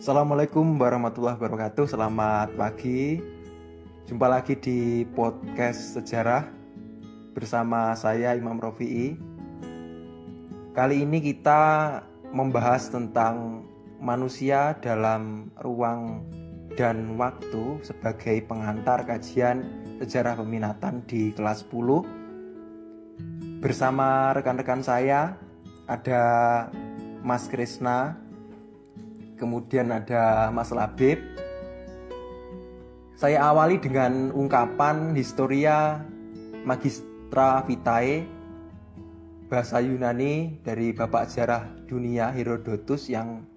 Assalamualaikum warahmatullahi wabarakatuh. Selamat pagi. Jumpa lagi di podcast sejarah Bersama saya Imam Rofi'i Kali ini kita membahas tentang manusia dalam ruang dan waktu sebagai pengantar kajian sejarah peminatan di kelas 10 Bersama rekan-rekan saya ada Mas Krisna, kemudian ada Mas Labib. Saya awali dengan ungkapan Historia Magistra Vitae bahasa Yunani dari Bapak Sejarah Dunia Herodotus yang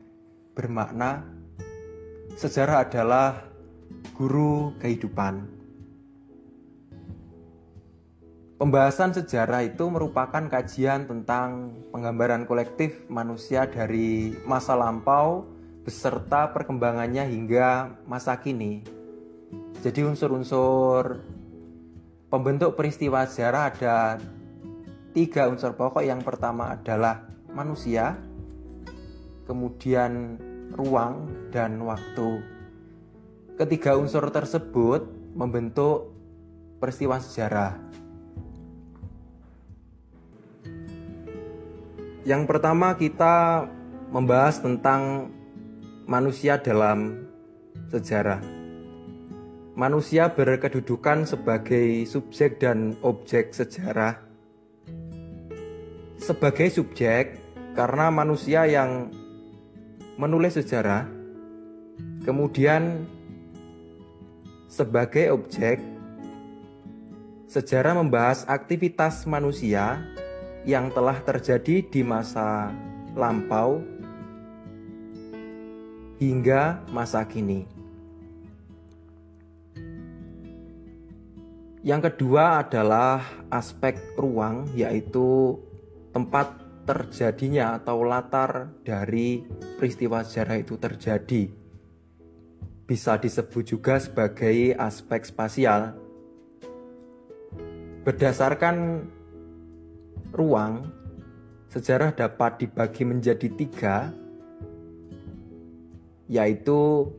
bermakna sejarah adalah guru kehidupan. Pembahasan sejarah itu merupakan kajian tentang penggambaran kolektif manusia dari masa lampau beserta perkembangannya hingga masa kini. Jadi unsur-unsur pembentuk peristiwa sejarah ada tiga unsur pokok. Yang pertama adalah manusia, kemudian ruang dan waktu. Ketiga unsur tersebut membentuk peristiwa sejarah. Yang pertama kita membahas tentang manusia dalam sejarah. Manusia berkedudukan sebagai subjek dan objek sejarah. Sebagai subjek karena manusia yang menulis sejarah, kemudian sebagai objek sejarah membahas aktivitas manusia yang telah terjadi di masa lampau hingga masa kini. Yang kedua adalah aspek ruang, yaitu tempat terjadinya atau latar dari peristiwa sejarah itu terjadi. Bisa disebut juga sebagai aspek spasial. Berdasarkan ruang, sejarah dapat dibagi menjadi tiga, yaitu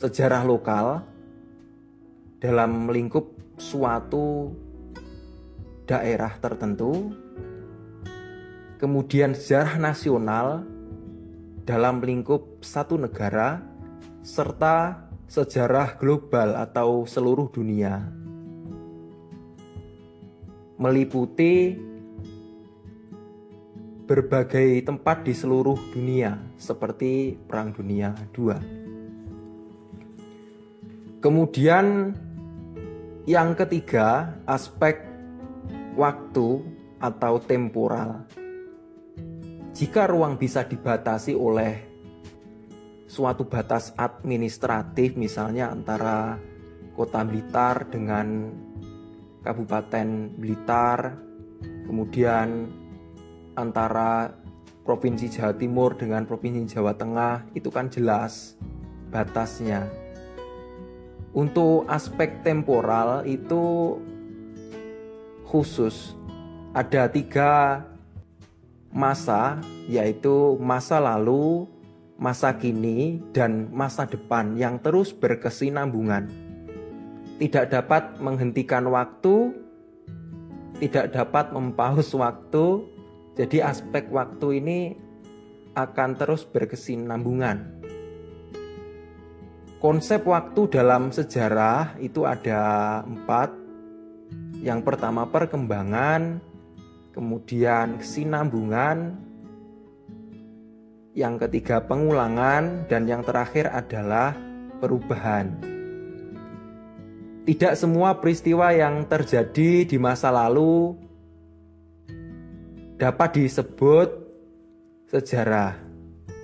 sejarah lokal dalam lingkup suatu daerah tertentu, kemudian sejarah nasional dalam lingkup satu negara, serta sejarah global atau seluruh dunia, meliputi berbagai tempat di seluruh dunia seperti Perang Dunia II. Kemudian yang ketiga, aspek waktu atau temporal. Jika ruang bisa dibatasi oleh suatu batas administratif misalnya antara Kota Blitar dengan Kabupaten Blitar, kemudian antara Provinsi Jawa Timur dengan Provinsi Jawa Tengah itu kan jelas batasnya. Untuk aspek temporal itu khusus ada tiga masa yaitu masa lalu, masa kini, dan masa depan yang terus berkesinambungan. Tidak dapat menghentikan waktu, tidak dapat mempaus waktu, jadi aspek waktu ini akan terus berkesinambungan. Konsep waktu dalam sejarah itu ada empat. Yang pertama perkembangan, kemudian kesinambungan, yang ketiga pengulangan, dan yang terakhir adalah perubahan. Tidak semua peristiwa yang terjadi di masa lalu dapat disebut sejarah.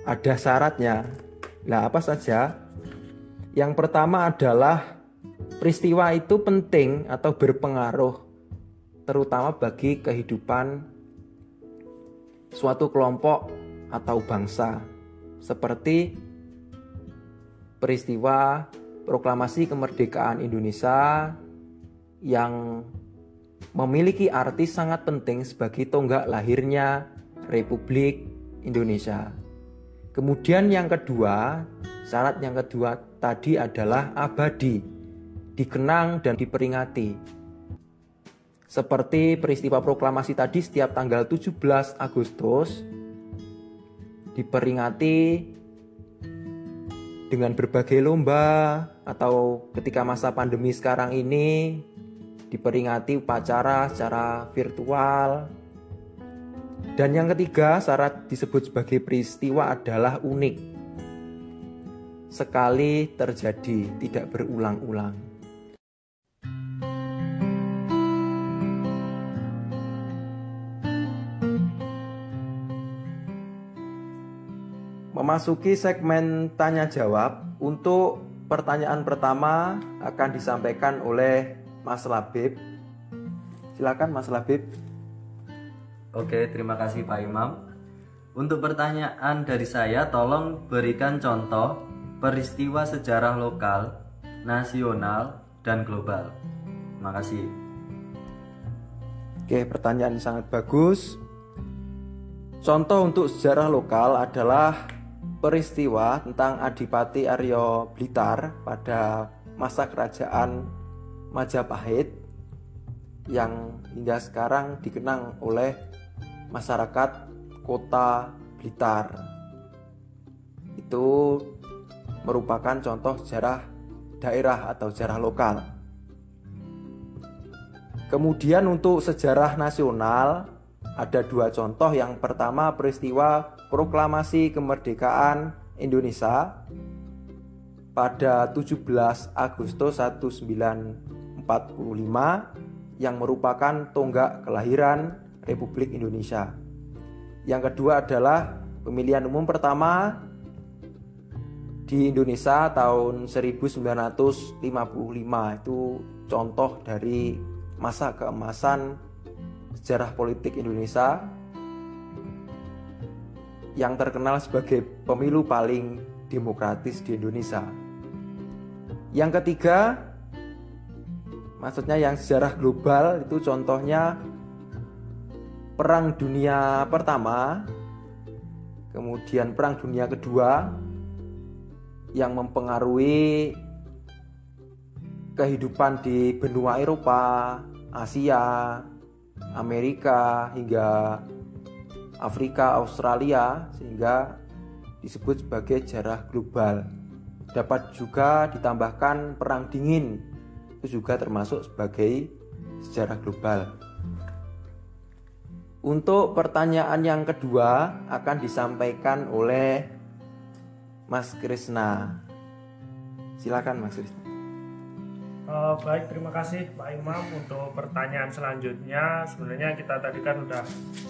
Ada syaratnya. Nah, apa saja? Yang pertama adalah peristiwa itu penting atau berpengaruh terutama bagi kehidupan suatu kelompok atau bangsa seperti peristiwa proklamasi kemerdekaan Indonesia yang memiliki arti sangat penting sebagai tonggak lahirnya Republik Indonesia. Kemudian yang kedua, Syarat yang kedua tadi adalah abadi, dikenang dan diperingati. Seperti peristiwa proklamasi tadi setiap tanggal 17 Agustus diperingati dengan berbagai lomba atau ketika masa pandemi sekarang ini diperingati upacara secara virtual. Dan yang ketiga, syarat disebut sebagai peristiwa adalah unik. Sekali terjadi, tidak berulang-ulang. Memasuki segmen tanya jawab, untuk pertanyaan pertama akan disampaikan oleh Mas Labib. Silakan Mas Labib. Oke, terima kasih Pak Imam. Untuk pertanyaan dari saya, tolong berikan contoh peristiwa sejarah lokal, nasional, dan global. Terima kasih. Oke, pertanyaan sangat bagus. Contoh untuk sejarah lokal adalah peristiwa tentang Adipati Aryo Blitar pada masa kerajaan Majapahit yang hingga sekarang dikenang oleh masyarakat kota Blitar. Itu merupakan contoh sejarah daerah atau sejarah lokal. Kemudian untuk sejarah nasional ada dua contoh. Yang pertama peristiwa proklamasi kemerdekaan Indonesia pada 17 Agustus 1945 yang merupakan tonggak kelahiran Republik Indonesia. Yang kedua adalah pemilihan umum pertama di Indonesia tahun 1955 itu contoh dari masa keemasan sejarah politik Indonesia yang terkenal sebagai pemilu paling demokratis di Indonesia. Yang ketiga, maksudnya yang sejarah global itu contohnya Perang Dunia Pertama, kemudian Perang Dunia Kedua yang mempengaruhi kehidupan di benua Eropa, Asia, Amerika hingga Afrika, Australia sehingga disebut sebagai sejarah global. Dapat juga ditambahkan perang dingin juga termasuk sebagai sejarah global. Untuk pertanyaan yang kedua akan disampaikan oleh Mas Krisna. Silakan Mas Krisna. Uh, baik, terima kasih Pak Imam untuk pertanyaan selanjutnya. Sebenarnya kita tadi kan udah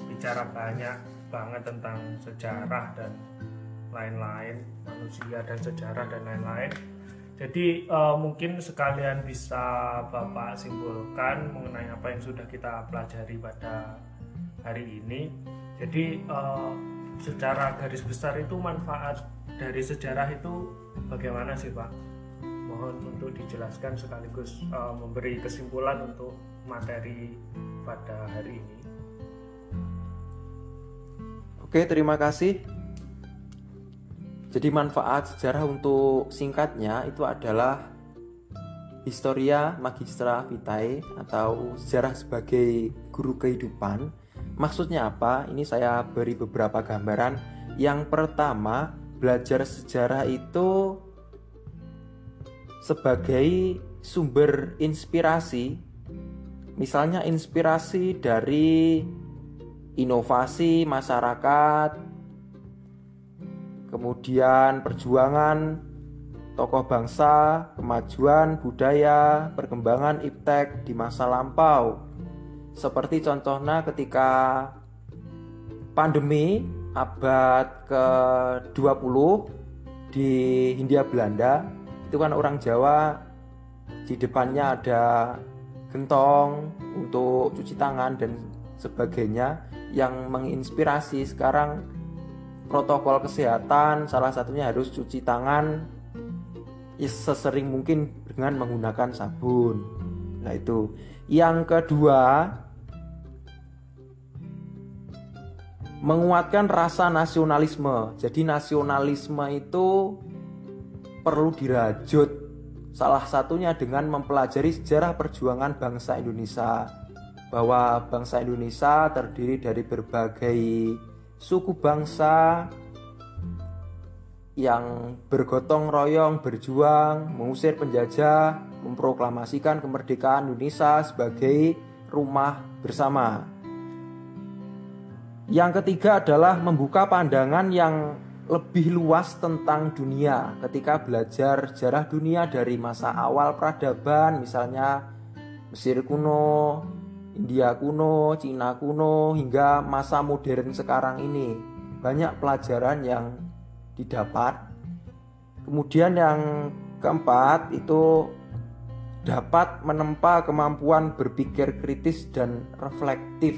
bicara banyak banget tentang sejarah dan lain-lain, manusia dan sejarah dan lain-lain. Jadi uh, mungkin sekalian bisa Bapak simpulkan mengenai apa yang sudah kita pelajari pada hari ini. Jadi uh, secara garis besar itu manfaat dari sejarah itu bagaimana sih Pak? mohon untuk dijelaskan sekaligus uh, memberi kesimpulan untuk materi pada hari ini. Oke, terima kasih. Jadi manfaat sejarah untuk singkatnya itu adalah Historia Magistra Vitae atau sejarah sebagai guru kehidupan. Maksudnya apa? Ini saya beri beberapa gambaran. Yang pertama, belajar sejarah itu sebagai sumber inspirasi, misalnya inspirasi dari inovasi masyarakat, kemudian perjuangan tokoh bangsa, kemajuan budaya, perkembangan iptek di masa lampau. Seperti contohnya ketika pandemi abad ke-20 di Hindia Belanda itu kan orang Jawa di depannya ada gentong untuk cuci tangan dan sebagainya yang menginspirasi sekarang protokol kesehatan salah satunya harus cuci tangan sesering mungkin dengan menggunakan sabun. Nah, itu. Yang kedua, menguatkan rasa nasionalisme. Jadi nasionalisme itu perlu dirajut. Salah satunya dengan mempelajari sejarah perjuangan bangsa Indonesia. Bahwa bangsa Indonesia terdiri dari berbagai suku bangsa yang bergotong royong berjuang mengusir penjajah, memproklamasikan kemerdekaan Indonesia sebagai rumah bersama. Yang ketiga adalah membuka pandangan yang lebih luas tentang dunia ketika belajar sejarah dunia dari masa awal peradaban misalnya Mesir kuno, India kuno, Cina kuno hingga masa modern sekarang ini. Banyak pelajaran yang didapat. Kemudian yang keempat itu dapat menempa kemampuan berpikir kritis dan reflektif.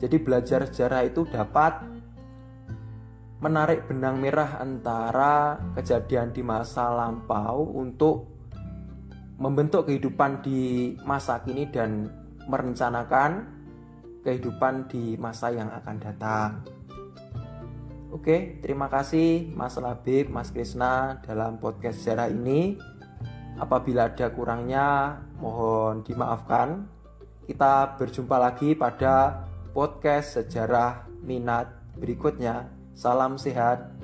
Jadi belajar sejarah itu dapat menarik benang merah antara kejadian di masa lampau untuk membentuk kehidupan di masa kini dan merencanakan kehidupan di masa yang akan datang. Oke, terima kasih Mas Labib, Mas Krisna dalam podcast sejarah ini. Apabila ada kurangnya, mohon dimaafkan. Kita berjumpa lagi pada podcast sejarah minat berikutnya. Salam sehat